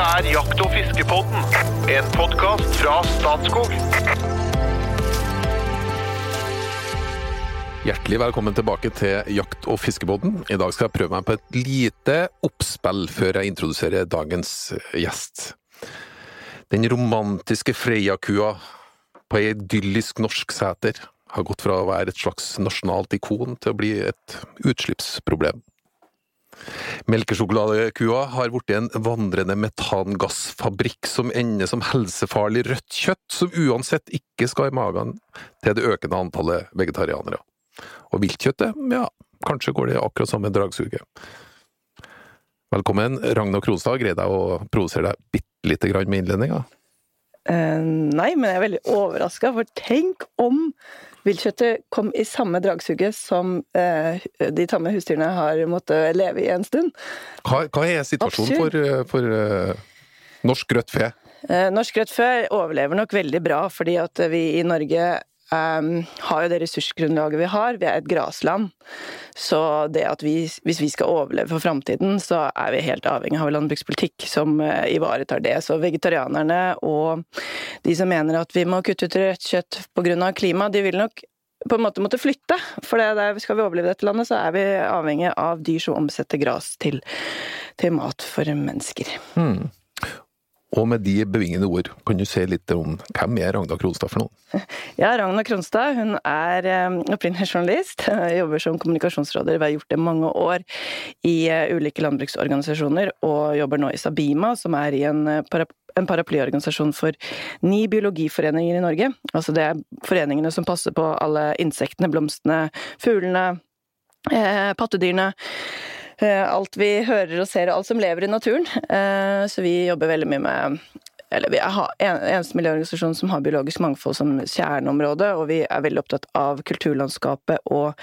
Dette er Jakt- og fiskepodden, en podkast fra Statskog. Hjertelig velkommen tilbake til Jakt- og fiskebåten. I dag skal jeg prøve meg på et lite oppspill før jeg introduserer dagens gjest. Den romantiske Freia-kua på ei idyllisk norsk seter har gått fra å være et slags nasjonalt ikon til å bli et utslippsproblem. Melkesjokoladekua har blitt en vandrende metangassfabrikk som ender som helsefarlig rødt kjøtt, som uansett ikke skal i magen til det økende antallet vegetarianere. Og viltkjøttet, ja, kanskje går det akkurat samme dragsuget. Velkommen, Ragnar Kronstad. Greide jeg å provosere deg bitte lite grann med innledninga? Uh, nei, men jeg er veldig overraska, for tenk om viltkjøttet kom i samme dragsuget som eh, de tamme husdyrene har måttet leve i en stund. Hva, hva er situasjonen for, eh, for eh, norsk rødt fe? Eh, norsk rødt fe overlever nok veldig bra, fordi at vi i Norge Um, har jo det ressursgrunnlaget vi har. Vi er et grasland. Så det at vi, hvis vi skal overleve for framtiden, så er vi helt avhengig av landbrukspolitikk som uh, ivaretar det. Så vegetarianerne og de som mener at vi må kutte ut rødt kjøtt pga. klima, de vil nok på en måte måtte flytte. For det skal vi overleve dette landet, så er vi avhengig av dyr som omsetter gras til, til mat for mennesker. Hmm. Og med de bevingende ord, kan du si litt om hvem er Ragna Kronstad for noen? Ja, Ragna Kronstad hun er opprinnelig journalist. Jobber som kommunikasjonsråder, vi har gjort det mange år i ulike landbruksorganisasjoner, og jobber nå i Sabima, som er i en, en paraplyorganisasjon for ni biologiforeninger i Norge. Altså det er foreningene som passer på alle insektene, blomstene, fuglene, eh, pattedyrene. Alt vi hører og ser, og alt som lever i naturen. Så vi jobber veldig mye med eller Vi er eneste miljøorganisasjon som har biologisk mangfold som kjerneområde, og vi er veldig opptatt av kulturlandskapet og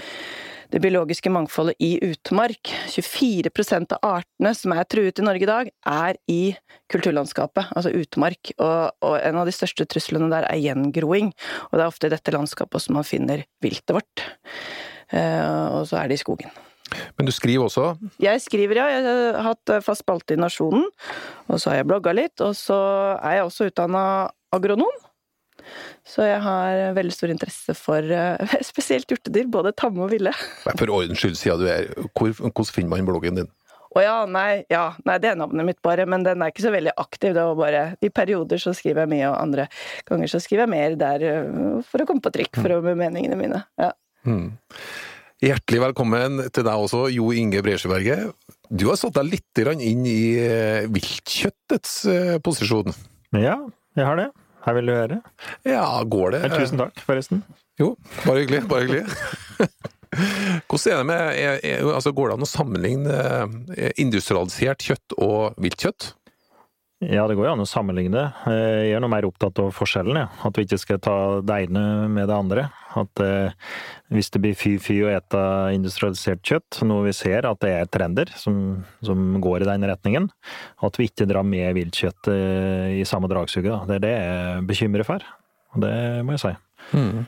det biologiske mangfoldet i utmark. 24% av artene som er truet i Norge i dag, er i kulturlandskapet, altså utmark. Og, og, en av de største truslene der er gjengroing. Og det er ofte i dette landskapet også man finner viltet vårt. Og så er det i skogen. Men du skriver også? Jeg skriver, ja. Jeg har hatt fast spalte i Nasjonen. Og så har jeg blogga litt. Og så er jeg også utdanna agronom. Så jeg har veldig stor interesse for spesielt hjortedyr, både tamme og ville. For ordens skyld, siden du er Hvor, Hvordan finner man bloggen din? Å ja, nei, ja, nei, det er navnet mitt bare, men den er ikke så veldig aktiv. Det var bare I perioder så skriver jeg mye, og andre ganger så skriver jeg mer der for å komme på trykk, for å med meningene mine. Ja. Mm. Hjertelig velkommen til deg også, Jo Inge Bresjeberget. Du har satt deg litt inn i viltkjøttets posisjon. Ja, jeg har det. Her vil du høre. Ja, går det? Tusen takk, forresten. Jo, bare hyggelig. Bare hyggelig. Hvordan er det med altså Går det an å sammenligne industrialisert kjøtt og viltkjøtt? Ja, det går jo an å sammenligne. Jeg er noe mer opptatt av forskjellen, ja. At vi ikke skal ta det ene med det andre. At eh, hvis det blir fy-fy å ete industrialisert kjøtt, noe vi ser at det er trender som, som går i den retningen, at vi ikke drar med viltkjøtt eh, i samme dragsuget. Det er det jeg bekymrer for. Og det må jeg si. Mm.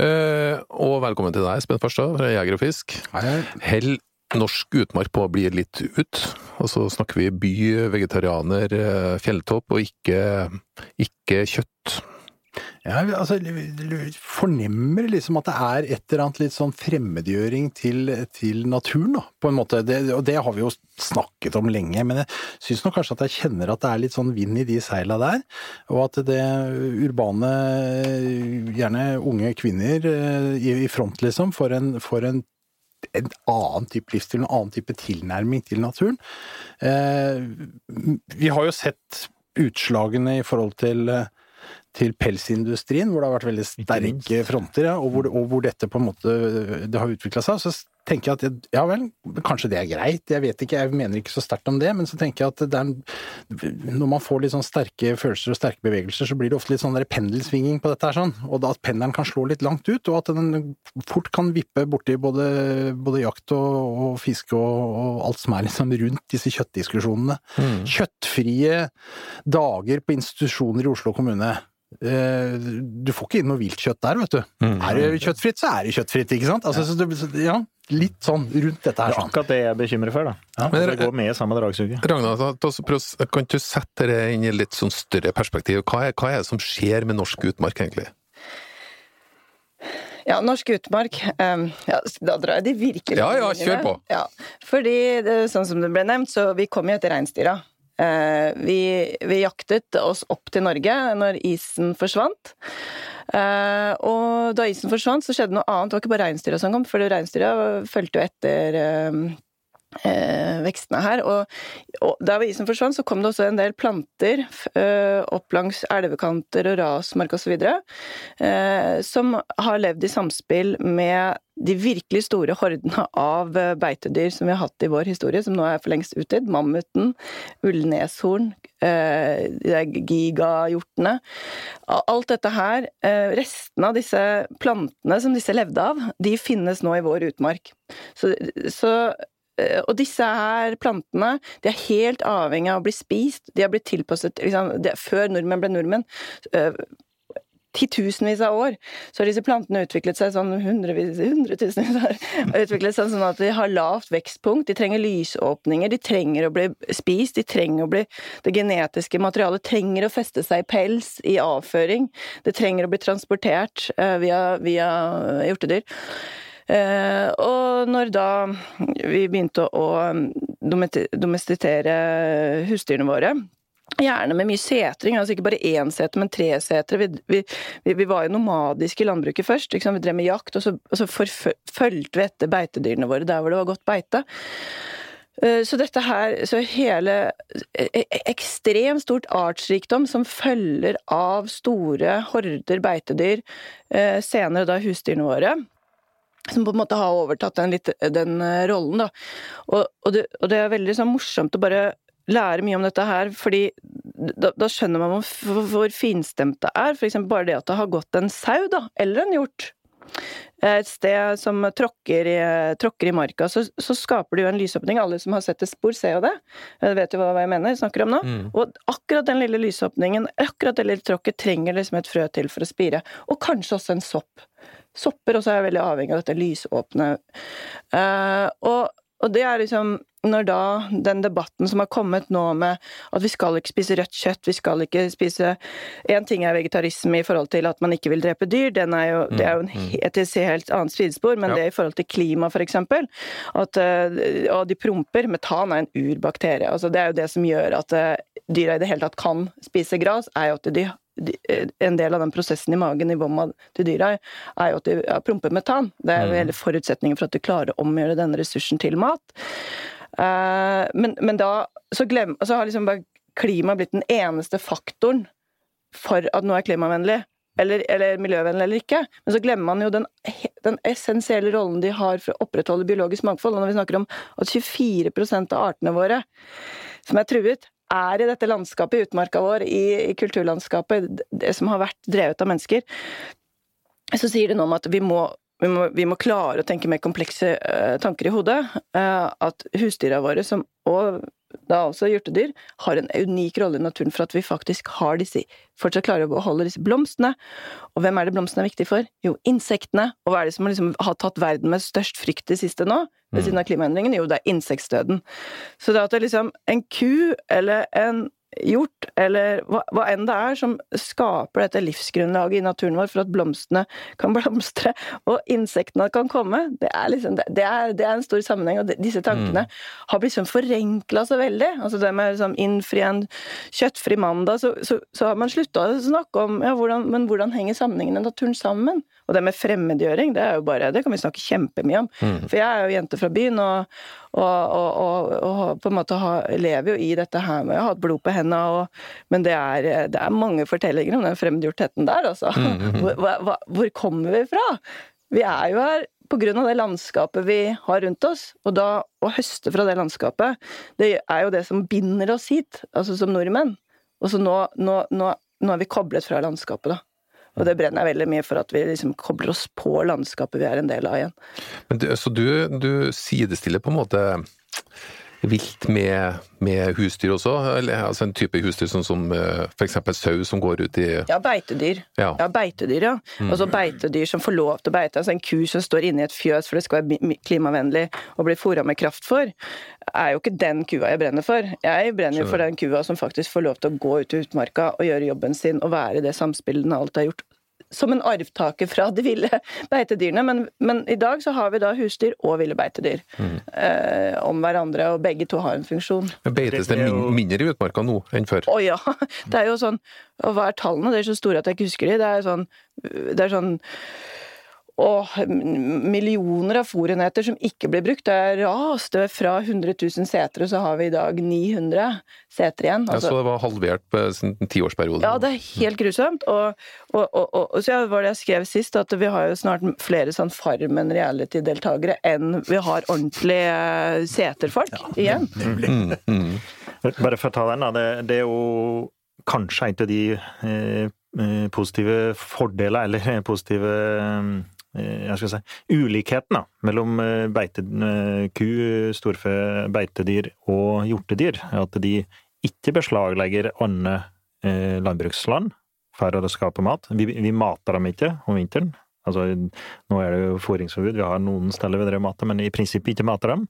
Eh, og velkommen til deg, Espen Farstad fra Jeger og Fisk. Hei, hei. Hell norsk utmark på å bli litt ut. Og så snakker vi by, vegetarianer, fjelltopp, og ikke, ikke kjøtt. Ja, altså, fornemmer liksom at det er et eller annet litt sånn fremmedgjøring til, til naturen, da, på en måte. Det, og det har vi jo snakket om lenge, men jeg syns nok kanskje at jeg kjenner at det er litt sånn vind i de seila der. Og at det urbane, gjerne unge kvinner i, i front, liksom, får en, får en en annen type livsstil, en annen type tilnærming til naturen. Eh, vi har jo sett utslagene i forhold til, til pelsindustrien, hvor det har vært veldig sterke fronter, ja, og, hvor, og, hvor, dette på en måte det har utvikla seg. Så tenker jeg at ja vel, kanskje det er greit, jeg vet ikke, jeg mener ikke så sterkt om det, men så tenker jeg at en, når man får litt sånn sterke følelser og sterke bevegelser, så blir det ofte litt sånn der pendelsvinging på dette her sånn, og da at pendelen kan slå litt langt ut, og at den fort kan vippe borti både, både jakt og, og fiske og, og, alt som er liksom rundt disse kjøttdiskusjonene. Mm. Kjøttfrie dager på institusjoner i Oslo kommune. Eh, Du får ikke inn noe viltkjøtt der, vet du. Mm. Er det kjøttfritt, så er det kjøttfritt, ikke sant? Altså, så det, ja, litt sånn rundt dette her. Det er Sånn. akkurat det jeg er bekymret for, da. Ja. men, det går med i samme dragsuget. Ragnar, kan du sette det inn i litt sånn større perspektiv? Hva er, hva er det som skjer med norsk utmark, egentlig? Ja, norsk utmark um, ja, Da drar jeg de virkelig Ja, ja, kjør på. Ja, fordi, sånn som det ble nevnt, så vi kom jo etter reinsdyra. Eh, vi, vi jaktet oss opp til Norge når isen forsvant. Eh, og da isen forsvant, så skjedde noe annet. Det var ikke bare reinsdyra som kom, for reinsdyra fulgte jo etter eh, vekstene her. Og, og da isen forsvant, så kom det også en del planter eh, opp langs elvekanter og rasmark osv. Eh, som har levd i samspill med de virkelig store hordene av eh, beitedyr som vi har hatt i vår historie, som nå er for lengst utdødd. Mammuten, ullneshorn, eh, gigahjortene. Alt dette her, eh, restene av disse plantene som disse levde av, de finnes nå i vår utmark. Så, så eh, og disse her plantene de er helt avhengig av å bli spist. De har blitt tilpasset liksom, det, Før nordmenn ble nordmenn, eh, titusenvis av år, så har disse plantene utviklet seg sånn hundrevis, hundretusenvis av år. Utviklet seg sånn at de har lavt vekstpunkt, de trenger lysåpninger, de trenger å bli spist, de trenger å bli Det genetiske materialet trenger å feste seg i pels, i avføring. Det trenger å bli transportert uh, via, via hjortedyr. Eh, og når da vi begynte å domestitere husdyrene våre Gjerne med mye setring, altså ikke bare én seter, men tre setere. Vi, vi, vi, var jo nomadiske i landbruket først. Vi drev med jakt, og så, og så fulgte vi etter beitedyrene våre der hvor det var godt beite. Eh, Så dette her, så hele e- e- Ekstremt stort artsrikdom som følger av store horder beitedyr, eh, senere da husdyrene våre som på en måte har overtatt den, litt, den eh, rollen, da. Og, og, det, og det er veldig sånn morsomt å bare lære mye om dette her, fordi da, da skjønner man hvor, hvor finstemt det er. Eksempel bare det at det har gått en sau, da, eller en hjort, eh, et sted som tråkker i, tråkker i marka, så, så skaper det jo en lysåpning. Alle som har sett et spor, ser jo det. Jeg vet jo hva jeg mener, snakker om nå. Mm. Og akkurat den lille lysåpningen, akkurat det lille tråkket, trenger liksom et frø til for å spire. Og kanskje også en sopp. Sopper og så er jeg veldig avhengig av dette lysåpne. Uh, og, og det er liksom når da den debatten som har kommet nå med at vi skal ikke spise rødt kjøtt, vi skal ikke spise Én ting er vegetarisme i forhold til at man ikke vil drepe dyr, den er jo, det er jo en, he- et helt annet sidespor, men Ja. det i forhold til klima, eksempel, at eh, Og de promper. Metan er en urbakterie. altså Det er jo det som gjør at eh, dyra i det hele tatt kan spise gras, er jo at de en del av den prosessen i magen i vomma til dyra er jo at de ja, promper metan. Det er jo hele forutsetningen for at du klarer å omgjøre denne ressursen til mat. Eh, men, men da så, glem, så har liksom bare klima blitt den eneste faktoren for at noe er klimavennlig. Eller, eller miljøvennlig eller ikke. Men så glemmer man jo den, den essensielle rollen de har for å opprettholde biologisk mangfold. Og når vi snakker om at 24% av artene våre som er truet, er i dette landskapet, i utmarka vår, i, i kulturlandskapet, det som har vært drevet av mennesker, så sier det noe om at vi må, vi må, vi må klare å tenke mer komplekse uh, tanker i hodet. Uh, at husdyra våre, som, og da også hjortedyr, har en unik rolle i naturen for at vi faktisk har disse, fortsatt klarer å beholde disse blomstene. Og hvem er det blomstene er viktige for? Jo, insektene. Og hva er det som liksom har tatt verden med størst frykt det siste nå? Ved siden av klimaendringen? Jo, det er insektdøden. Så det at det liksom en ku eller en hjort, eller hva, hva enn det er som skaper dette livsgrunnlaget i naturen vår for at blomstene kan blomstre og insektene kan komme, det er liksom det, er, det er en stor sammenheng, og de, disse tankene har blitt sånn forenkla så veldig. Altså det med liksom innfri en kjøttfri mandag, så, så, så har man slutta å snakke om ja, hvordan, men hvordan henger sammenhengene i naturen sammen? Og det med fremmedgjøring, det er jo bare, det kan vi snakke kjempemye om. For jeg er jo jente fra byen, og, og, og, og, på en måte har, lever jo i dette her med å ha hatt blod på hendene, og, men det er, det er mange fortellinger om den fremmedgjortheten der, altså. Hvor, hva, hvor kommer vi fra? Vi er jo her av det landskapet vi har rundt oss, og da å høste fra det landskapet, det er jo det som binder oss hit, altså som nordmenn. Og så nå, nå, nå, nå er vi koblet fra landskapet, da. Og det brenner jeg veldig mye for at vi liksom kobler oss på landskapet vi er en del av igjen. Men du, så du, du sidestiller på en måte vilt med, med husdyr også? Eller, altså en type husdyr sånn som eh, f.eks. sau som går ut i Ja, beitedyr. Ja. Ja, beitedyr, ja. Og så beitedyr som får lov til å beite. Altså en ku som står inne i et fjøs for det skal være klimavennlig og blir fôra med kraft for, er jo ikke den kua jeg brenner for. Jeg brenner jo for den kua som faktisk får lov til å gå ut i utmarka og gjøre jobben sin og være i det samspillet den alltid har gjort. Som en arvtaker fra de ville beitedyrene. Men, men i dag så har vi da husdyr og ville beitedyr eh, om hverandre, og begge to har en funksjon. Men Beites det er min, mindre i utmarka nå enn før? Å ja! Det er jo sånn Og hva er tallene? De er så store at jeg ikke husker de. Det er sånn Det er sånn og millioner av fôrenheter som ikke blir brukt. Det er rast. Fra 100 000 setre, så har vi i dag 900 seter igjen. Altså, ja, så det var halvert på en tiårsperiode. ja, det er helt grusomt. Og, og, og, og, og så var det jeg skrev sist, at vi har jo snart flere sånn Farmen reality-deltakere enn vi har ordentlige seterfolk seterfolk igjen. Mm, mm. Bare for å ta den, da. Det, det er jo kanskje en av de eh, eh, positive fordeler, eller eh, positive eh, jeg skal si, ulikheten mellom eh, beite, eh, ku, storfe, beitedyr og hjortedyr. At de ikke beslaglegger annet eh, landbruksland for å skape mat. Vi, vi mater dem ikke om vinteren. Altså, nå er det jo fôringsforbud, vi har noen steder vi driver mater, men i prinsippet ikke mater dem.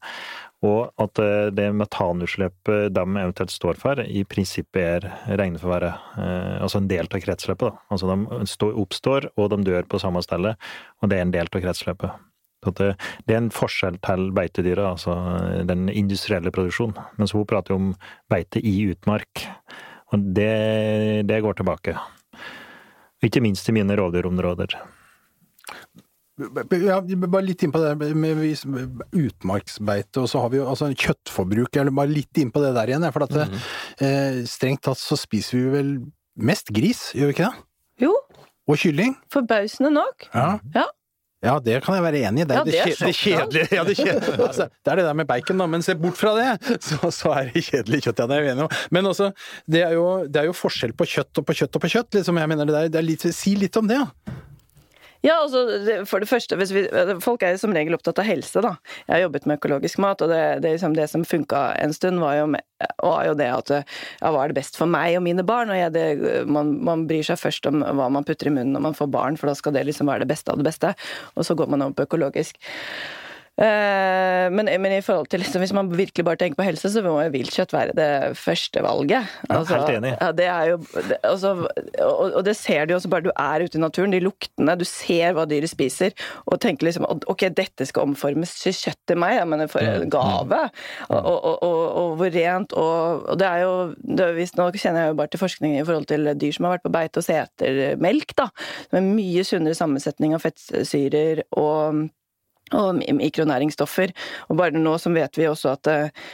Og at eh, det metanutslippet de eventuelt står for, i prinsippet er regnet for å være eh, altså en del av kretsløpet. Da. Altså de står, oppstår, og de dør på samme sted, og det er en del av kretsløpet. Det, det er en forskjell til beitedyra, altså den industrielle produksjonen. Mens hun prater om beite i utmark, og det, det går tilbake. Ikke minst i mine rovdyrområder. Ja, bare litt inn på det med utmarksbeite, og så har vi jo altså kjøttforbruk, eller bare litt inn på det der igjen, for at det, eh, strengt tatt så spiser vi vel mest gris, gjør vi ikke det? Jo, Og kylling? forbausende nok. Ja. Ja. Ja, det kan jeg være enig i. Det er Ja, det, er det kjedelige. Ja, det, kjedelige. Altså, det er det der med bacon, da, men se bort fra det, så, så er det kjedelig kjøtt. Ja, det er jeg enig om. Men også, det er, jo, det er jo forskjell på kjøtt og på kjøtt og på kjøtt. Liksom. Jeg mener det der, det er litt, si litt om det, ja. Ja, altså, for det første, vi, Folk er som regel opptatt av helse. da. Jeg har jobbet med økologisk mat, og det, det, liksom det som funka en stund, var jo, var jo det at ja, hva er det best for meg og mine barn? og jeg, det, man, man bryr seg først om hva man putter i munnen når man får barn, for da skal det liksom være det beste av det beste. Og så går man over på økologisk. Eh, men, men i forhold til liksom, hvis man virkelig bare tenker på helse, så må jo viltkjøtt være det første valget. Altså, helt enig. Ja, det er jo, det, altså, og, og det ser du jo også bare du er ute i naturen. De luktene, du ser hva dyret spiser, og tenker liksom ok, dette skal omformes til kjøtt til meg, Jeg mener, for en gave! Og, og, og, og hvor rent og, og det er jo det Nå kjenner jeg jo bare til forskning i forhold til dyr som har vært på beite og seter melk, da. Med mye sunnere sammensetning av fettsyrer og og mikronæringsstoffer. Og bare nå som vet vi også at eh,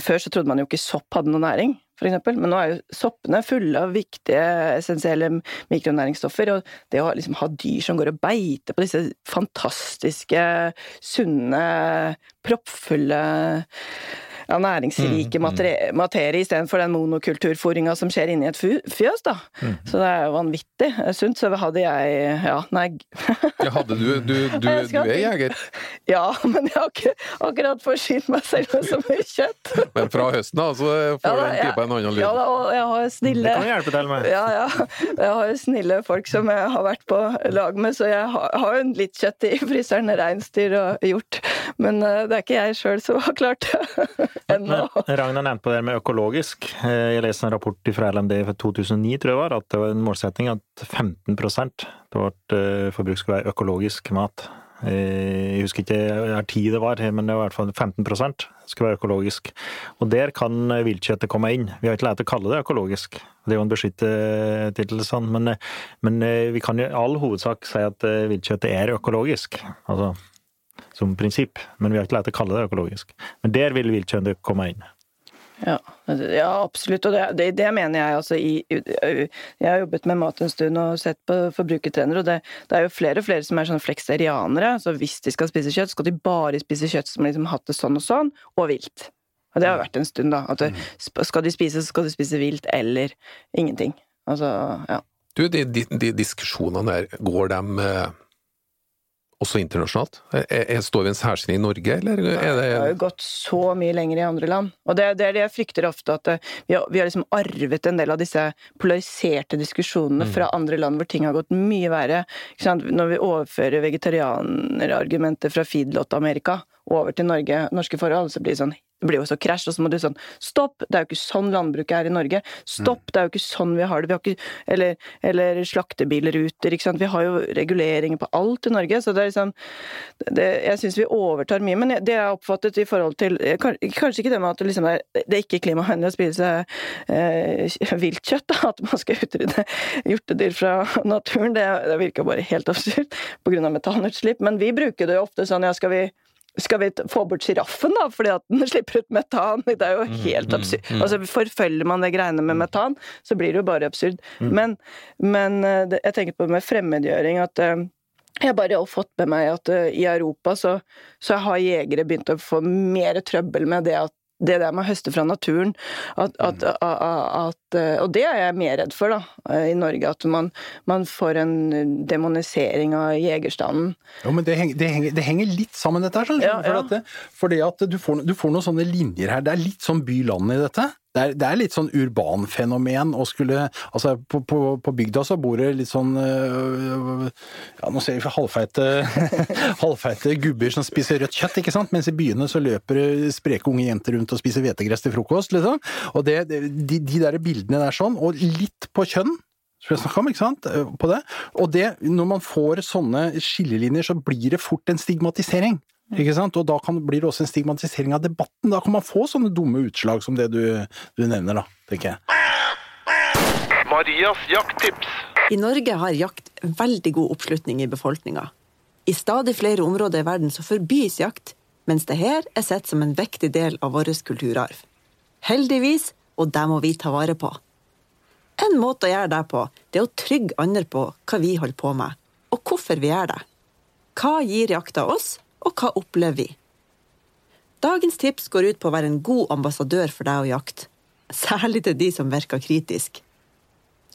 Før så trodde man jo ikke sopp hadde noe næring, eksempel. Men nå er jo soppene fulle av viktige essensielle mikronæringsstoffer. Og det å liksom ha dyr som går og beiter på disse fantastiske, sunne, proppfulle ja, næringsrike materie, materie istedenfor den monokulturfòringa som skjer inni et fjøs, da. Så det er jo vanvittig sunt. Så hadde jeg Ja, nei Ja, hadde du, du, du, Jeg du er jeger, Ja, men jeg har ikke akkurat forsynt meg selv med så mye kjøtt. men fra høsten av så får du ja, en pipe en annen lyd. Ja, da, og jeg har Det snille kan jeg hjelpe til med. ja, ja. Jeg har jo snille folk som jeg har vært på lag med, så jeg har, har jo litt kjøtt i fryseren. Reinsdyr og hjort. Men eh, det er ikke jeg sjøl som har klart det ennå. Ragnar nevnte på det med økologisk. Eh, Jeg leste en rapport fra LMD fra 2009, tror jeg var, at det var en målsetting at 15 av vårt eh, forbruk skulle være økologisk mat. Eh, Jeg husker ikke hvor tid det var, men det var i hvert fall 15% skulle være økologisk. Og der kan viltkjøttet komme inn. Vi har ikke lært å kalle det økologisk. Det er jo en beskyttet tittel, sånn. men, men vi kan i all hovedsak si at viltkjøttet er økologisk. Altså som prinsipp, men vi har ikke lært å kalle det økologisk. Men der vil viltkjønnet komme inn. Ja, ja, absolutt. Og det, det, det mener jeg altså i Jeg har jobbet med mat en stund og sett på forbrukertrenere, og det, det er jo flere og flere som er sånn flekserianere. Så hvis de skal spise kjøtt, skal de bare spise kjøtt som liksom har hatt det sånn og sånn, og vilt. Og det har vært en stund, da. At det, skal de spise, så skal de spise vilt eller ingenting. Altså, ja. Du, de, de, de diskusjonene der, går dem eh, også internasjonalt? Er, er, står vi en særstilling i Norge, eller er det Det har jo gått så mye lenger i andre land. Og det, det er det jeg frykter ofte, at eh, vi har, vi har liksom arvet en del av disse polariserte diskusjonene fra andre land hvor ting har gått mye verre. Når vi overfører vegetarianerargumenter fra feedlot-Amerika over til Norge, norske forhold, så blir det sånn det blir jo så krasj, og så må du sånn Stopp! Det er jo ikke sånn landbruket er i Norge. Stopp! Det er jo ikke sånn vi har det. Vi har ikke, eller, eller slaktebilruter, ikke sant. Vi har jo reguleringer på alt i Norge, så det er liksom det, Jeg syns vi overtar mye. Men det jeg har oppfattet i forhold til Kanskje ikke det med at det, liksom er, det er ikke klimavennlig å spise eh, viltkjøtt, da, at man skal utrydde hjortedyr fra naturen, det, det virker bare helt absurd pga. metanutslipp. Men vi bruker det jo ofte sånn ja, skal vi skal vi få bort sjiraffen, da, fordi at den slipper ut metan? Det er jo helt absurd. Altså, Forfølger man det greiene med metan, så blir det jo bare absurd. Men, men eh, jeg tenker på med fremmedgjøring at eh, jeg bare har fått med meg at uh, i Europa så, så, har jegere begynt å få mer trøbbel med det at det der med å høste fra naturen at, at, at, Og det er jeg mer redd for, da, i Norge. At man, man får en demonisering av jegerstanden. Jo, men det henger, det henger, det henger litt sammen, dette her. Sånn, Ja, for at det, fordi at du får, du får noen sånne linjer her. Det er litt sånn by-land i dette. Det er, det er litt sånn urbanfenomen å skulle Altså, på, på, på bygda så bor det litt sånn øh, Ja, nå ser vi halvfeite, halvfeite gubber som spiser rødt kjøtt, ikke sant? Mens i byene så løper det spreke unge jenter rundt og spiser hvetegress til frokost, liksom. Og det, de, de der bildene der sånn, og litt på kjønn, som jeg om, ikke sant, eh, på det. Og det, når man får sånne skillelinjer, så blir det fort en stigmatisering. Ikke sant? Og da kan, blir det også en stigmatisering av debatten. Da kan man få sånne dumme utslag som det du, du nevner, da, tenker jeg. Marias jakttips. I Norge har jakt veldig god oppslutning i befolkninga. I stadig flere områder i verden så forbys jakt, mens det her er sett som en viktig del av vår kulturarv. Heldigvis, og det må vi ta vare på. En måte å gjøre det på, det er å trygge andre på hva vi holder på med, og hvorfor vi gjør det. Hva gir jakta oss, og hva opplever vi? Dagens tips går ut på å være en god ambassadør for deg og jakt, særlig til de som virker kritisk.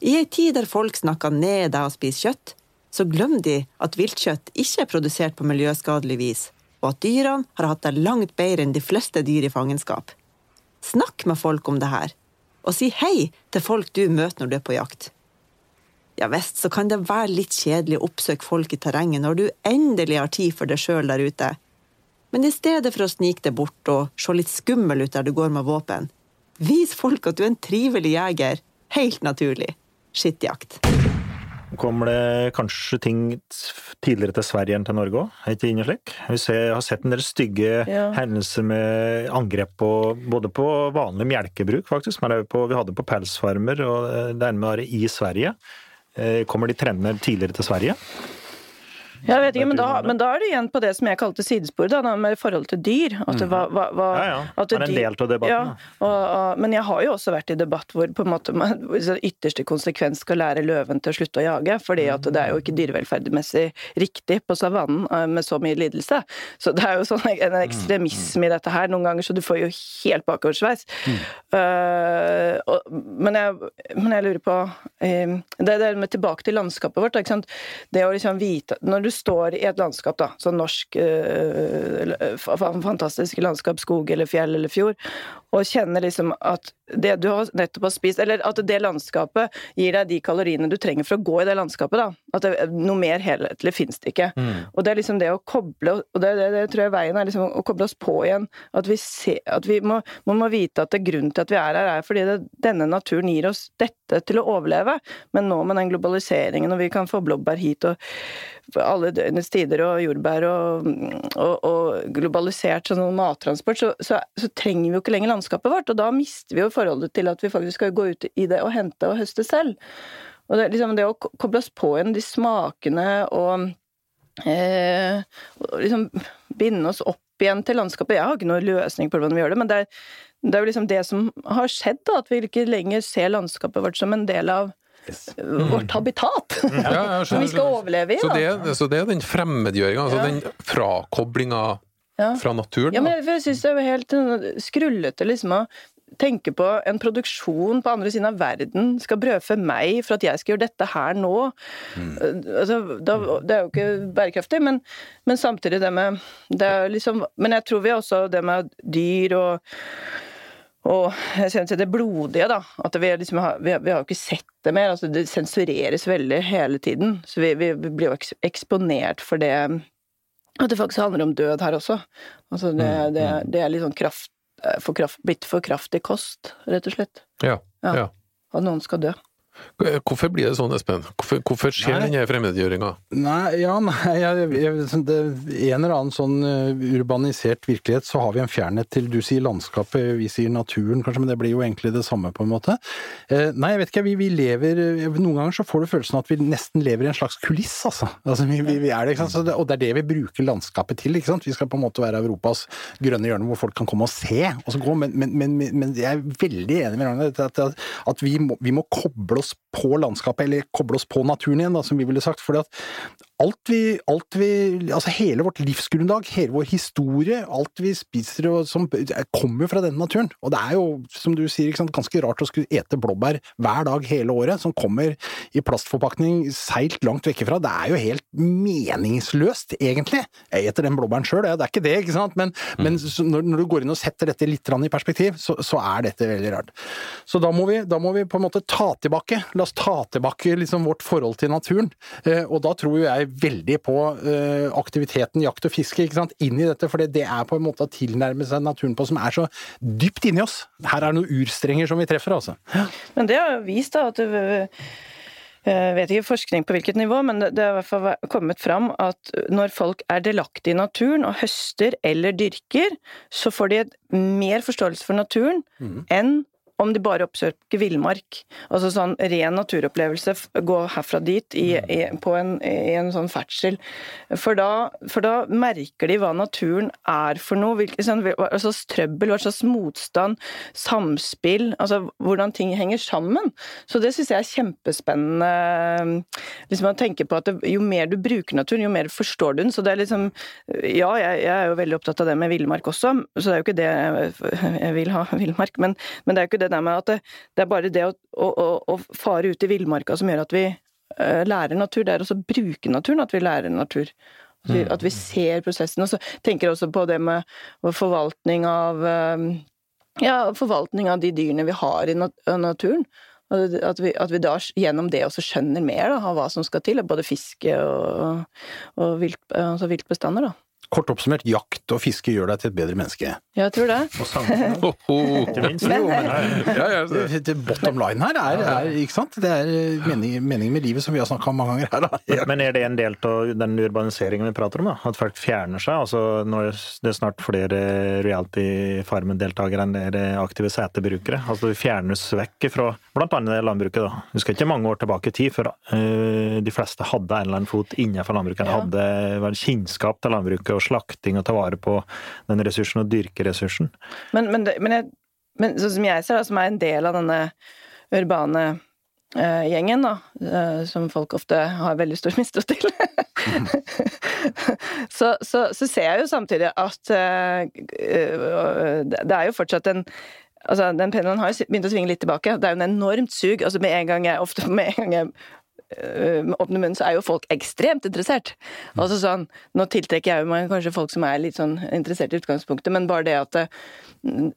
I ei tid der folk snakker ned deg å spise kjøtt, så glemmer de at viltkjøtt ikke er produsert på miljøskadelig vis, og at dyrene har hatt det langt bedre enn de fleste dyr i fangenskap. Snakk med folk om det her, og si hei til folk du møter når du er på jakt. Ja visst, så kan det være litt kjedelig å oppsøke folk i terrenget når du endelig har tid for deg sjøl der ute. Men i stedet for å snike deg bort og se litt skummel ut der du går med våpen, vis folk at du er en trivelig jeger. Helt naturlig. Skittjakt. Kommer det kanskje ting tidligere til Sverige enn til Norge òg? Er ikke det inne slik? Vi har sett en del stygge Ja. hendelser med angrep på både på vanlig melkebruk, faktisk, men også på, vi hadde på pelsfarmer og eh, det i Sverige. Eh, Kommer de trendene tidligere til Sverige? Jeg vet ikke, men da, men da er det igjen på det som jeg kalte sidesporet, da, med forhold til dyr. At det var, var, var, Ja, ja. at Det er en del av debatten, Ja, og, og, men jeg har jo også vært i debatt hvor på en måte man ytterste konsekvens skal lære løven til å slutte å jage. fordi at det er jo ikke dyrevelferdsmessig riktig på savannen eh, med så mye lidelse. Så det er jo sånn en ekstremisme i dette her noen ganger, så du får jo helt bakoversveis. Eh, og- men, jeg, men jeg lurer på uh, Det er det med tilbake til landskapet vårt. Det å liksom vite Når du står i et landskap, da, sånn norsk eh, fa- fantastisk landskap, skog eller fjell eller fjord, og kjenner liksom at det du har nettopp har spist, eller at det landskapet gir deg de kaloriene du trenger for å gå i det landskapet, da. At det, noe mer helhetlig fins det ikke. Og det er liksom det å koble Og det, det, det tror jeg veien er liksom å koble oss på igjen. At vi, ser, at vi må, man må vite at det grunnen til at vi er her, er fordi det, denne naturen gir oss dette til å overleve. Men nå med den globaliseringen, og vi kan få blåbær hit og alle døgnets tider og jordbær og, og, og globalisert sånn mattransport, så, så, så trenger vi jo ikke lenger landskapet vårt. Og da mister vi jo forholdet til at vi faktisk skal gå ut i det og hente og høste selv. Og det, liksom det å koble oss på igjen de smakene og eh, liksom binde oss opp igjen til landskapet. Jeg har ikke noen løsning på hvordan vi gjør det, men det er, det er jo liksom det som har skjedd, da, at vi ikke lenger ser landskapet vårt som en del av vårt habitat. Ja, ja, som vi skal overleve i. Så det, så det er den fremmedgjøringa, altså Ja. den frakoblinga Ja. fra naturen. Ja, men jeg, jeg syns det er helt sånn skrullete liksom å tenke på en produksjon på andre siden av verden skal brødfø meg for at jeg skal gjøre dette her nå. Mm. Altså, da, det er jo ikke bærekraftig, men, men samtidig det med det liksom, Men jeg tror vi også det med dyr og og jeg synes det blodige, da. At vi, liksom har, vi, vi har jo ikke sett det mer. altså Det sensureres veldig hele tiden. Så vi, vi blir jo eksponert for det At det faktisk handler om død her også. Altså det, mm, det, mm. det er litt sånn kraft, eh, for kraft, blitt for kraftig kost, rett og slett. Ja, ja. ja. At noen skal dø. Hvorfor blir det sånn, Espen? Hvorfor, hvorfor skjer denne fremmedgjøringa? Nei, ja, nei, jeg, jeg, det, En eller annen sånn eh, urbanisert virkelighet, så har vi en fjernhet til Du sier landskapet, vi sier naturen kanskje, men det blir jo egentlig det samme, på en måte. Eh, nei, jeg vet ikke, vi, vi, lever Noen ganger så får du følelsen at vi nesten lever i en slags kuliss, altså. altså vi, vi, er det, ikke sant? Det, og det er det vi bruker landskapet til, ikke sant. Vi skal på en måte være Europas grønne hjørne hvor folk kan komme og se, og så gå, men, men, men, men jeg er veldig enig med Ragnar at, at, at vi, må, vi må koble oss på landskapet, eller koble oss på naturen igjen, da, som vi ville sagt. at alt vi, alt vi Altså hele vårt livsgrunnlag, hele vår historie, alt vi spiser og som kommer jo fra denne naturen. Og det er jo, som du sier, sant, ganske rart å skulle ete blåbær hver dag hele året, som kommer i plastforpakning seilt langt vekke fra. Det er jo helt meningsløst, egentlig. Jeg eter den blåbæren sjøl, det er ikke det, ikke sant, men, mm. men når, når, du går inn og setter dette litt i perspektiv, så, så, er dette veldig rart. Så da må, vi, da må vi på en måte ta tilbake, la oss ta tilbake liksom vårt forhold til naturen, eh, og da tror jo jeg veldig på uh, aktiviteten jakt og fiske ikke sant? inn i dette, for det er på en måte å tilnærme seg naturen på som er så dypt inni oss. Her er det noen urstrenger som vi treffer, altså. Men det har vist da at det, jeg vet ikke forskning på hvilket nivå, men det har i hvert fall kommet fram at når folk er delaktige i naturen og høster eller dyrker, så får de mer forståelse for naturen mm. enn om de bare oppsøker villmark. Altså sånn ren naturopplevelse, gå herfra dit i, mm. i, på en, i en sånn ferdsel. For da, for da, merker de hva naturen er for noe. Hvilke, sånn, hva slags trøbbel, hva slags motstand, samspill, altså hvordan ting henger sammen. Så det syns jeg er kjempespennende. Liksom å tenke på at det, Jo mer du bruker naturen, jo mer forstår du den. Så det er liksom Ja, jeg, jeg er jo veldig opptatt av det med villmark også, så det er jo ikke det jeg vil ha, villmark. Men, men det er jo ikke det det der med at det, det er bare det å, å, å fare ut i villmarka som gjør at vi uh, lærer natur. Det er også å bruke naturen at vi lærer natur. At vi, mm. at vi, ser prosessen. Og så tenker jeg også på det med forvaltning av um, ja, forvaltning av de dyrene vi har i naturen. At vi, at vi, da gjennom det også skjønner mer da, av hva som skal til, både fiske og, og vilt, altså viltbestander. da. Kort oppsummert, jakt og fiske gjør deg til et bedre menneske. Jeg tror det. Og samfunnet. Ikke minst. Jo, men, det, bottom line her er, er, ikke sant? Det er meningen mening med livet som vi har snakka om mange ganger her. Da. Men er det en del av den urbaniseringen vi prater om? da? At folk fjerner seg? Altså, når det er snart flere Reality Farmen-deltakere enn det er aktive setebrukere. Altså, vi fjernes vekk fra bl.a. landbruket. da. Vi skal ikke mange år tilbake i tid før uh, de fleste hadde en eller annen fot innenfor landbruket. Ja. hadde kjennskap til landbruket og slakting og ta vare på den ressursen og dyrke ressursen. Men, men, men, men sånn som jeg ser det, som er en del av denne urbane uh, gjengen, da, uh, som folk ofte har veldig stor mistro til så, så, så, ser jeg jo samtidig at uh, det er jo fortsatt en Altså, Den pendelen har jo begynt å svinge litt tilbake. Det er jo en enormt sug. altså Med en gang jeg ofte med en gang jeg med åpne munnen, så er jo folk ekstremt interessert. Altså sånn, Nå tiltrekker jeg jo kanskje folk som er litt sånn interessert i utgangspunktet, men bare det at det,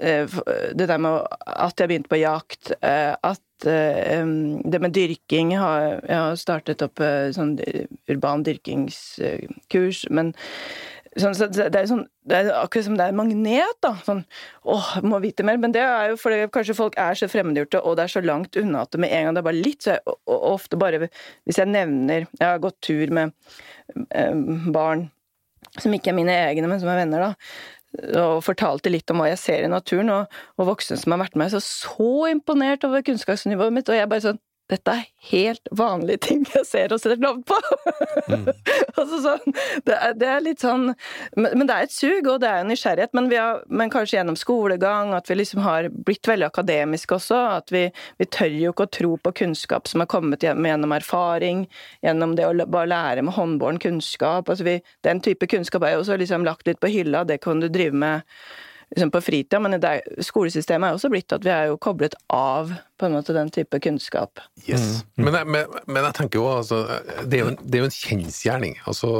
øh, det der med at jeg begynte på jakt, at det med dyrking Jeg har startet opp sånn urban dyrkingskurs, men Sånn, så det, er sånn, det er akkurat som det er magnet. da, sånn, åh, må vite mer, Men det er jo fordi kanskje folk er så fremmedgjorte, og det er så langt unna at det med en gang det er bare litt, så jeg, ofte bare Hvis jeg nevner Jeg har gått tur med eh, barn som ikke er mine egne, men som er venner, da og fortalte litt om hva jeg ser i naturen, og, og voksne som har vært med, så så imponert over kunnskapsnivået mitt, og jeg bare sånn dette er helt vanlige ting jeg ser og setter navn på! Mm. altså sånn, det, er, det, er, litt sånn Men det er et sug, og det er en nysgjerrighet. Men, har, men, kanskje gjennom skolegang, at vi liksom har blitt veldig akademiske også. At vi, vi tør jo ikke å tro på kunnskap som har kommet gjennom erfaring, gjennom det å bare lære med håndbåren kunnskap. Altså vi, den type kunnskap er jo også liksom lagt litt på hylla, det kan du drive med liksom på fritida, men det er, skolesystemet er også blitt at vi er jo koblet av på en måte den type kunnskap. Yes. Men, jeg, men, men jeg tenker jo altså Det er jo en, det er jo en kjensgjerning. Altså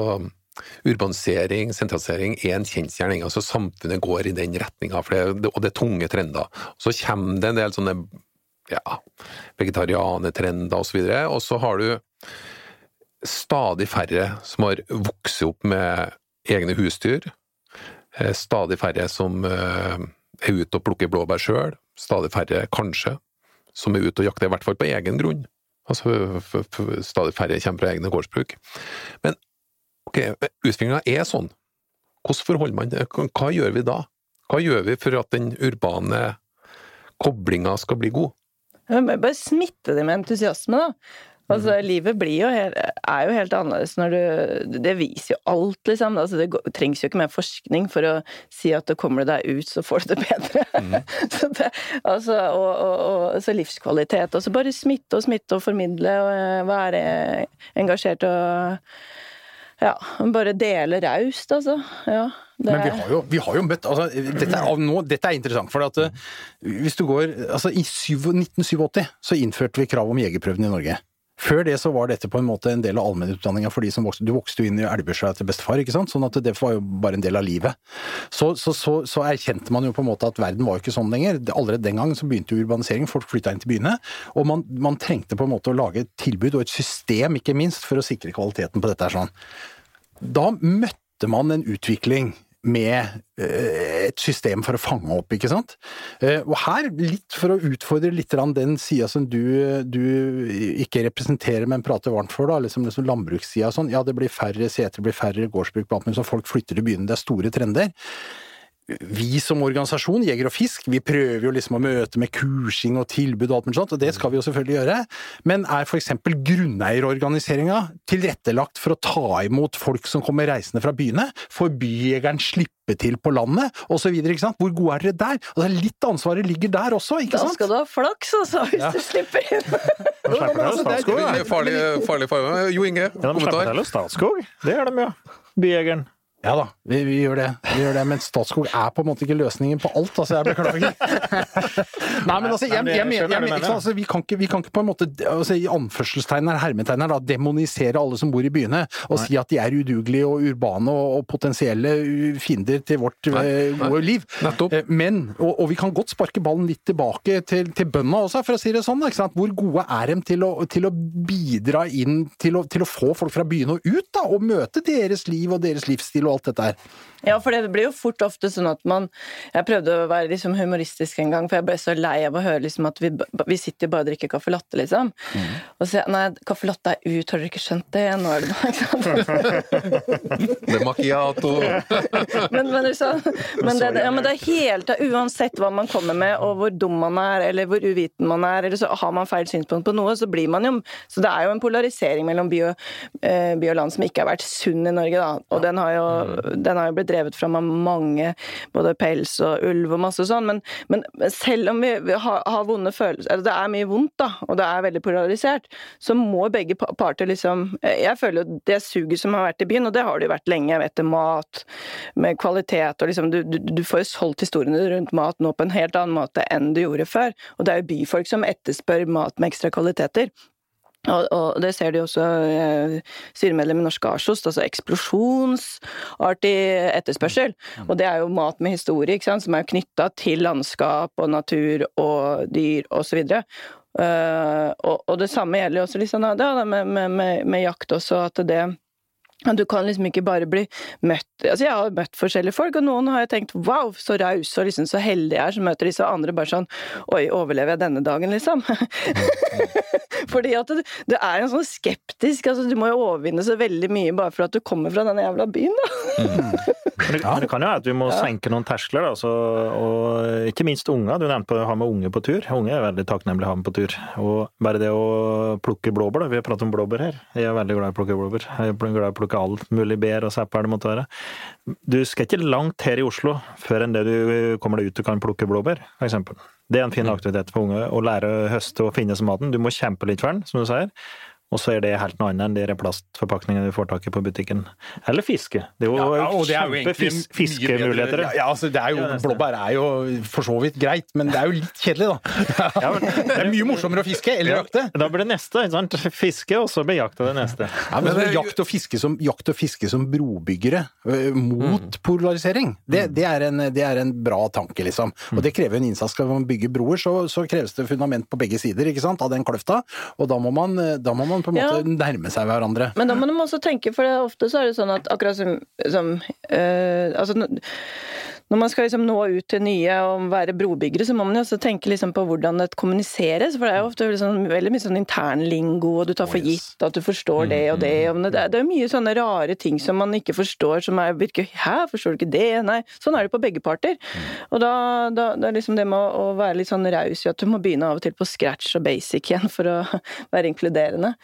Urbanisering, sentralisering er en kjensgjerning. Altså Samfunnet går i den retninga, og det er tunge trender. Så kommer det en del sånne ja, vegetarianetrender osv., og, så og så har du stadig færre som har vokst opp med egne husdyr. Eh, stadig færre som eh, er ute og plukker blåbær sjøl. Stadig færre, kanskje, som er ute og jakter, i hvert fall på egen grunn. Altså, stadig færre kommer fra egne gårdsbruk. Men ok, utviklinga er sånn. Hvordan forholder man det? Hva gjør vi da? Hva gjør vi for at den urbane koblinga skal bli god? Bare smitte det med entusiasme, da. Altså, livet blir jo helt, er jo helt annerledes når du Det viser jo alt, liksom. Altså, det går, trengs jo ikke mer forskning for å si at det kommer du deg ut, så får du det bedre. Mm. så, det, altså, og, og, og, så livskvalitet. Og så bare smitte og smitte og formidle og eh, være engasjert og ja, bare dele raust, altså. Ja, Men vi har, jo, vi har jo, møtt altså, dette, er, nå, dette, er, interessant. for at, uh, hvis du går, altså I 1987 så innførte vi krav om jegerprøven i Norge. Før det så var dette på en måte en del av allmennutdanninga for de som vokste. Du vokste jo inn i Elvesjøa til bestefar, ikke sant. Sånn at det var jo bare en del av livet. Så, så, så, så, erkjente man jo på en måte at verden var jo ikke sånn lenger. Allerede den gang så begynte jo urbanisering, folk flytta inn til byene. Og man, man, trengte på en måte å lage et tilbud og et system, ikke minst, for å sikre kvaliteten på dette her sånn. Da møtte man en utvikling med eh, et system for å fange opp, ikke sant. Eh, og her, litt for å utfordre litt den sida som du, du, ikke representerer, men prater varmt for, da, liksom, liksom landbrukssida og sånn. Ja, det blir færre seter, det blir færre gårdsbruk, så folk flytter til byene, det er store trender vi som organisasjon, Jeger og Fisk, vi prøver jo liksom å møte med kursing og tilbud og alt mulig sånt, og det skal vi jo selvfølgelig gjøre. Men er f.eks. grunneierorganiseringa tilrettelagt for å ta imot folk som kommer reisende fra byene? Får byjegeren slippe til på landet, osv.? Hvor gode er dere der? Altså, litt ansvaret ligger der også, ikke sant? Da skal du ha flaks, altså, hvis ja. du slipper inn. Da slipper du Statskog. Farlig, farlig, farlig. Jo Inge, kommentar? Ja, de slipper til Statskog. Det gjør de, ja. Byjegeren. Ja da, vi, vi, gjør det. vi gjør det. Men Statskog er på en måte ikke løsningen på alt, altså. Jeg beklager. Nei, men altså, jeg, jeg, jeg, altså, vi, kan ikke, vi, kan ikke, på en måte altså, i anførselstegn hermetegn da, demonisere alle som bor i byene, og Nei. si at de er udugelige og urbane og, og potensielle fiender til vårt Nei. Eh, gode liv. Nettopp. Eh, men, og, og, vi kan godt sparke ballen litt tilbake til, til bøndene også, for å si det sånn. Hvor gode er de til å, til å bidra inn til å, til å, få folk fra byene og ut, da, og møte deres liv og deres livsstil? og alt dette her. Ja, for det blir jo fort ofte sånn at man Jeg prøvde å være liksom humoristisk en gang, for jeg ble så lei av å høre liksom at vi, vi sitter bare og drikker caffè latte, liksom. Mm. Og så Nei, caffè latte er ut, har dere ikke skjønt det? Nå er det ikke sant? det er macchiato. men, men, så, men, det, ja, men det er helt Uansett hva man kommer med, og hvor dum man er, eller hvor uviten man er, eller så har man feil synspunkt på noe, så blir man jo Så det er jo en polarisering mellom by og, eh, by og land som ikke har vært sunn i Norge, da. Og den har jo, den har jo blitt drevet fram av mange, både pels og ulv og masse sånn, men, men selv om vi har, har, vonde følelser Eller det er mye vondt, da, og det er veldig polarisert, så må begge parter liksom Jeg føler jo det suget som har vært i byen, og det har det jo vært lenge, etter mat med kvalitet og liksom Du, du, du får jo solgt historiene rundt mat nå på en helt annen måte enn du gjorde før, og det er jo byfolk som etterspør mat med ekstra kvaliteter. Og, og, det ser de også eh, styremedlem i Norsk Arsost, altså eksplosjonsartig etterspørsel. Mm. Og det er jo mat med historie, ikke sant, som er knytta til landskap og natur og dyr osv. Uh, eh, og, og det samme gjelder jo også liksom, da, med, med, med, med jakt også, at det du kan liksom ikke bare bli møtt Altså, jeg har møtt forskjellige folk, og noen har jeg tenkt wow, så raus og liksom så heldig jeg er som møter disse, andre bare sånn oi, overlever jeg denne dagen, liksom? Fordi at du, du, er en sånn skeptisk altså Du må jo overvinne så veldig mye bare for at du kommer fra denne jævla byen, da. Men det, det, kan jo være at vi må senke noen terskler, da, så, og ikke minst unger. Du nevnte å ha med unge på tur. Unge er veldig takknemlig å ha med på tur. Og bare det å plukke blåbær, da. Vi har pratet om blåbær her. Jeg er veldig glad i å plukke blåbær. Jeg er glad i å plukke alt mulig bær og sepper det måtte være. Du skal ikke langt her i Oslo før enn det du kommer deg ut og kan plukke blåbær, f.eks. Det er en fin mm. aktivitet for unge, å lære å høste og finne seg maten. Du må kjempe litt for den, som du sier. Og så er det helt noe annet enn de plastforpakningene du får tak i på butikken. Eller fiske. Det er jo, Ja, ja, det kjempe egentlig fis mye fiskemuligheter. Ja, altså, det er jo, blåbær er jo for så vidt greit, men det er jo litt kjedelig, da. Ja, men- det er mye morsommere å fiske eller jakte. Da blir det neste. ikke sant? Fiske, og så blir jakta det neste. Ja, men det jakt, og fiske som, jakt og fiske som brobyggere mot Mm. polarisering, det, det, er en, det er en bra tanke, liksom. Mm. Og det krever en innsats. Skal man bygge broer, så, så kreves det fundament på begge sider ikke sant, av den kløfta, og da må man, da må man på en Ja. måte nærme seg hverandre. Men da må de også tenke, for det, ofte så er det sånn at akkurat som, som øh, altså, når man skal liksom nå ut til nye og være brobyggere, så må man jo også tenke liksom på hvordan det kommuniseres. For det er jo ofte liksom, veldig mye sånn internlingo, og du tar for gitt at du forstår det og det. Og det, er, det er mye sånne rare ting som man ikke forstår, som er, virker Hæ, forstår du ikke det? Nei. Sånn er det på begge parter. Og da, da det er liksom det med å, å være litt sånn raus i at du må begynne av og til på scratch og basic igjen for å være inkluderende.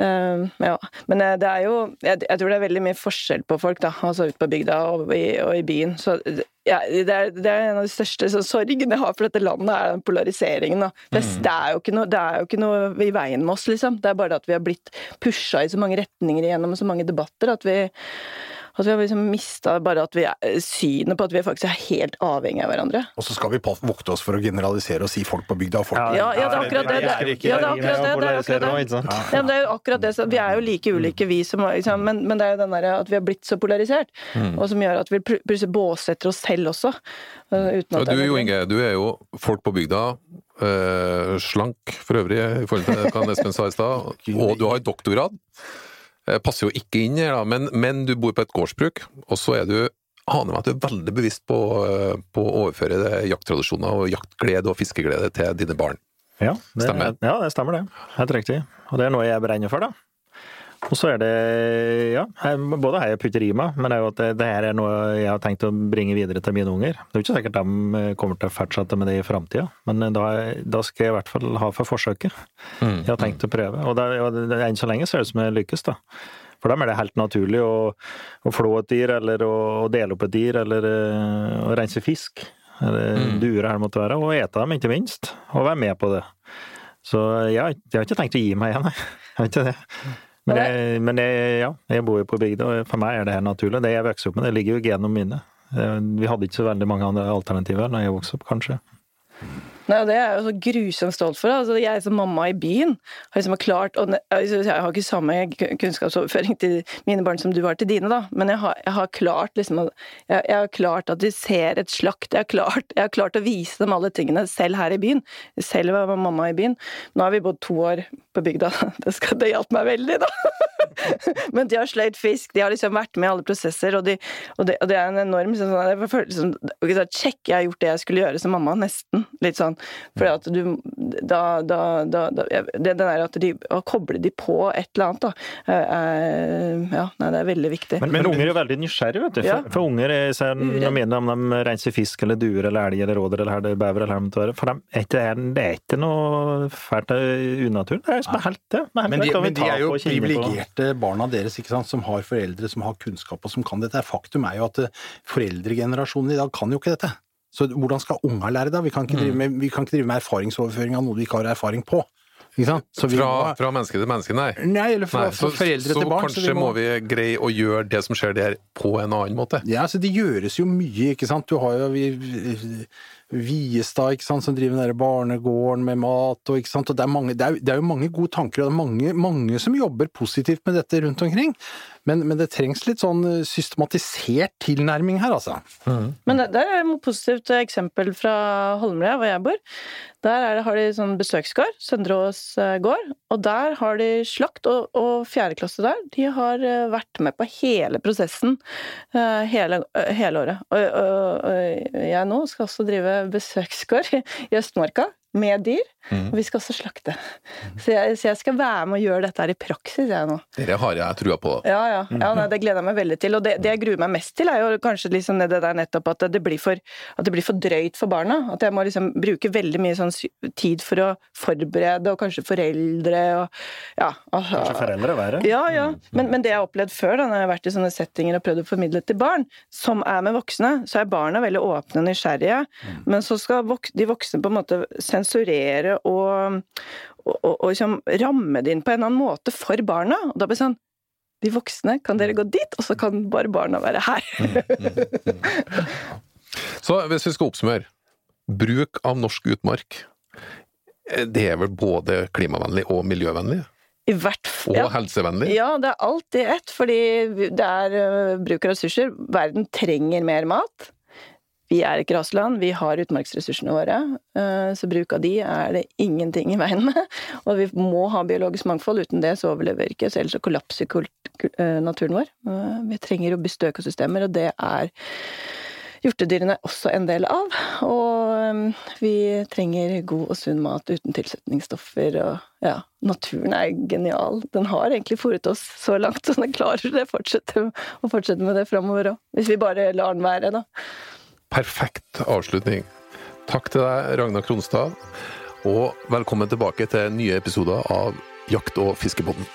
Eh, ja. Men eh, det er jo jeg, jeg tror det er veldig mye forskjell på folk, da. Altså ute på bygda og i, og i byen. Så ja, det, er, det er en av de største sorgene jeg har for dette landet, er den polariseringen. Da. Det, det, er jo ikke noe, det er jo ikke noe i veien med oss, liksom. Det er bare at vi har blitt pusha i så mange retninger gjennom så mange debatter at vi at vi har liksom mista bare at vi er, synet på at vi faktisk er helt avhengige av hverandre. Og så skal vi vokte oss for å generalisere og si folk på bygda og folk Ja, ja, det er akkurat det. det, er- ja, det er akkurat det. det, er akkurat det. Ja, det er jo akkurat det. Vi er jo like ulike, vi som liksom, men, men det er jo den derre at vi har blitt så polarisert, og som gjør at vi pl- plutselig båsetter oss selv også. uh, Uten at du Jo. Inge, du er jo folk på bygda. eh, slank for øvrig, i forhold til hva Espen sa i stad. Og du har jo doktorgrad. Eh, passer jo ikke inn her, da, men, men du bor på et gårdsbruk. Og så er du aner meg at du er veldig bevisst på, eh, på å overføre det jakttradisjoner og jaktglede og fiskeglede til dine barn. Ja, det, Stemmer. Ja, det stemmer det. Helt riktig. Og det er noe jeg brenner for, da. Og så er det, ja, både her jeg putter i meg, men det er jo at det, her er noe jeg har tenkt å bringe videre til mine unger. Det er jo ikke sikkert de kommer til å fortsette med det i framtida, men da, da skal jeg i hvert fall ha for forsøket. Jeg har tenkt å prøve, og, det, og det, enn så lenge ser det ut som jeg lykkes, da. For dem er det helt naturlig å, å flå et dyr, eller å, å dele opp et dyr, eller eh, å rense fisk. Eller duer her måtte være, og ete dem, ikke minst. Og være med på det. Så jeg, jeg har ikke tenkt å gi meg igjen, jeg. jeg har ikke det. Men, det, men det, ja, jeg bor jo på bygda, og for meg er det her naturlig. Det jeg vokste opp med, det ligger jo i genene mine. Eh, Vi hadde ikke så veldig mange andre alternativer da jeg vokste opp, kanskje. Nei, og Det er jeg jo så grusomt stolt for. Altså, jeg som mamma i byen har liksom klart og altså, Jeg har ikke samme kunnskapsoverføring til mine barn som du har til dine, da, men jeg har, jeg har klart liksom jeg, jeg har klart at de ser et slakt. Jeg har, klart, jeg har klart å vise dem alle tingene selv her i byen. Selv var mamma i byen. Nå har vi bodd to år på bygda. Det, skal, det hjalp meg veldig, da. Men de har sløyd fisk, de har liksom vært med i alle prosesser, og, de, og, det, og det er en enorm sånn, jeg føler som, ok, så Check, jeg har gjort det jeg skulle gjøre som mamma, nesten. Litt sånn. Fordi at du Da, da, da, da det, det der at de Å koble de på et eller annet, da. er- Ja, nei, det er veldig viktig. Men, men unger er jo veldig nysgjerrige, vet du. Ja. For, for unger er ser, når mener om de renser fisk eller duer eller elg eller råder eller bever eller hva det måtte være, for dem er ikke, det er ikke noe fælt unaturlig. Det er helt det. det er Men de, det men de er jo privilegerte barna deres, ikke sant, som har foreldre som har kunnskap og som kan dette. Faktum er jo at eh, foreldregenerasjonen i dag kan jo ikke dette. Så hvordan skal unga lære det? Vi kan ikke drive med, vi kan ikke drive med erfaringsoverføring av noe vi ikke har erfaring på. Ikke sant? Så vi Fra, må, fra menneske til menneske, nei. nei, eller fra, Nei, så, foreldre så til barn. Så kanskje må vi greie å gjøre det som skjer der, på en annen måte. Ja, altså det gjøres jo mye, ikke sant. Du har jo vi, Viestad, ikke sant, som driver den der barnegården med mat, og ikke sant. Og det er, mange, det, er, det er jo mange gode tanker, og det er mange, mange som jobber positivt med dette rundt omkring. Men, men det trengs litt sånn eh, systematisert tilnærming her, altså. Men det, det er et positivt eksempel fra Holmlia, hvor jeg bor. Der er det, har de sånn besøksgård, Søndreås eh, gård, og der har de slakt, og, og fjerde klasse der, de har eh, vært med på hele prosessen hele, hele året. Og, og, og jeg nå skal også drive besøksgård i Østmarka. Med dyr, og vi skal også slakte. Så jeg, så jeg skal være med og gjøre dette her i praksis, jeg nå. Dette har jeg trua på. Ja, ja. ja nei, det gleder jeg meg veldig til. Og det, det jeg gruer meg mest til, er jo kanskje liksom det der nettopp at det blir for, at det blir for drøyt for barna. At jeg må liksom bruke veldig mye sånn tid for å forberede, og kanskje foreldre og ja. Kanskje foreldre er verre. ja, ja. Men, men det jeg har opplevd før, da, når jeg har vært i sånne settinger og prøvd å formidle til barn, som er med voksne, så er barna veldig åpne og nysgjerrige. Men så skal vok de voksne på en måte sensurere klare å, å, å, å liksom ramme det inn på en eller annen måte for barna. Og da blir det sånn De voksne, kan dere gå dit, og så kan bare barna være her. Så hvis vi skal oppsummere. Bruk av norsk utmark. eh, Det er vel både klimavennlig og miljøvennlig? I hvert fall Og helsevennlig? Ja, det er alt i ett, fordi det er uh, bruk av ressurser. Verden trenger mer mat. Vi er et grasland, vi har utmarksressursene våre, øh, så bruk av de er det ingenting i veien med. Og vi må ha biologisk mangfold, uten det så overlever vi ikke, så ellers så kollapser øh, naturen vår. Øh, Vi trenger robuste økosystemer, og det er hjortedyrene også en del av. Og vi trenger god og sunn mat uten tilsetningsstoffer. Og ja, naturen er genial. Den har egentlig fòret oss så langt, så den klarer det fortsette, å fortsette med det framover òg. Hvis vi bare lar den være, da. Perfekt avslutning. Takk til deg, Ragna Kronstad, og velkommen tilbake til nye episoder av Jakt- og fiskebåten.